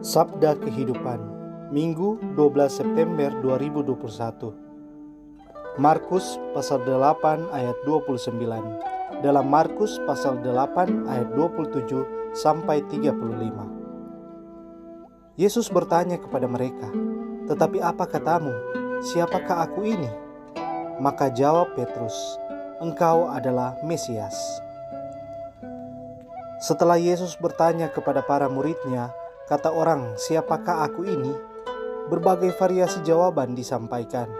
Sabda Kehidupan Minggu 12 September 2021 Markus pasal 8 ayat 29 Dalam Markus pasal 8 ayat 27 sampai 35 Yesus bertanya kepada mereka Tetapi apa katamu? Siapakah aku ini? Maka jawab Petrus Engkau adalah Mesias Setelah Yesus bertanya kepada para muridnya Kata orang, siapakah aku ini? Berbagai variasi jawaban disampaikan.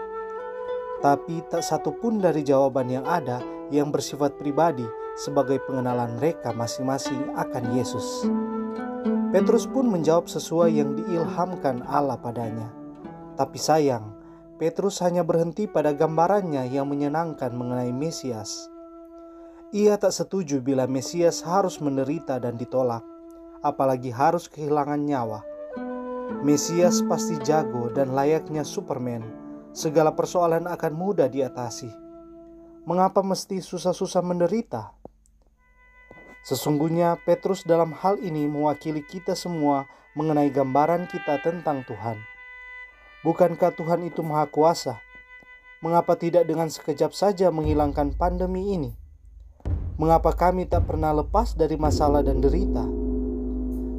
Tapi tak satu pun dari jawaban yang ada yang bersifat pribadi sebagai pengenalan mereka masing-masing akan Yesus. Petrus pun menjawab sesuai yang diilhamkan Allah padanya. Tapi sayang, Petrus hanya berhenti pada gambarannya yang menyenangkan mengenai Mesias. Ia tak setuju bila Mesias harus menderita dan ditolak apalagi harus kehilangan nyawa. Mesias pasti jago dan layaknya Superman. Segala persoalan akan mudah diatasi. Mengapa mesti susah-susah menderita? Sesungguhnya Petrus dalam hal ini mewakili kita semua mengenai gambaran kita tentang Tuhan. Bukankah Tuhan itu Maha Kuasa? Mengapa tidak dengan sekejap saja menghilangkan pandemi ini? Mengapa kami tak pernah lepas dari masalah dan derita?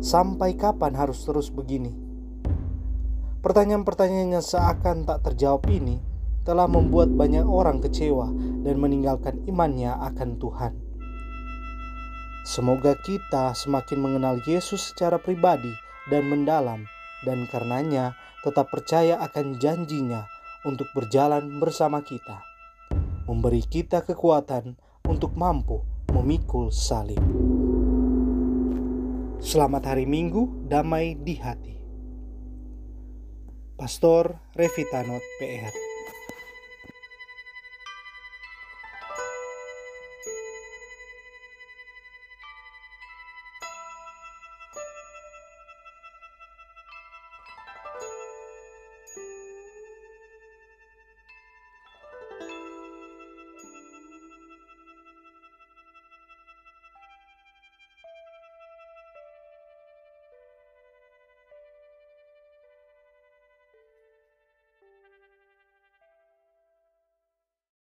Sampai kapan harus terus begini? Pertanyaan-pertanyaan yang seakan tak terjawab ini telah membuat banyak orang kecewa dan meninggalkan imannya akan Tuhan. Semoga kita semakin mengenal Yesus secara pribadi dan mendalam dan karenanya tetap percaya akan janjinya untuk berjalan bersama kita. Memberi kita kekuatan untuk mampu memikul salib. Selamat hari Minggu, damai di hati. Pastor Revitanot PR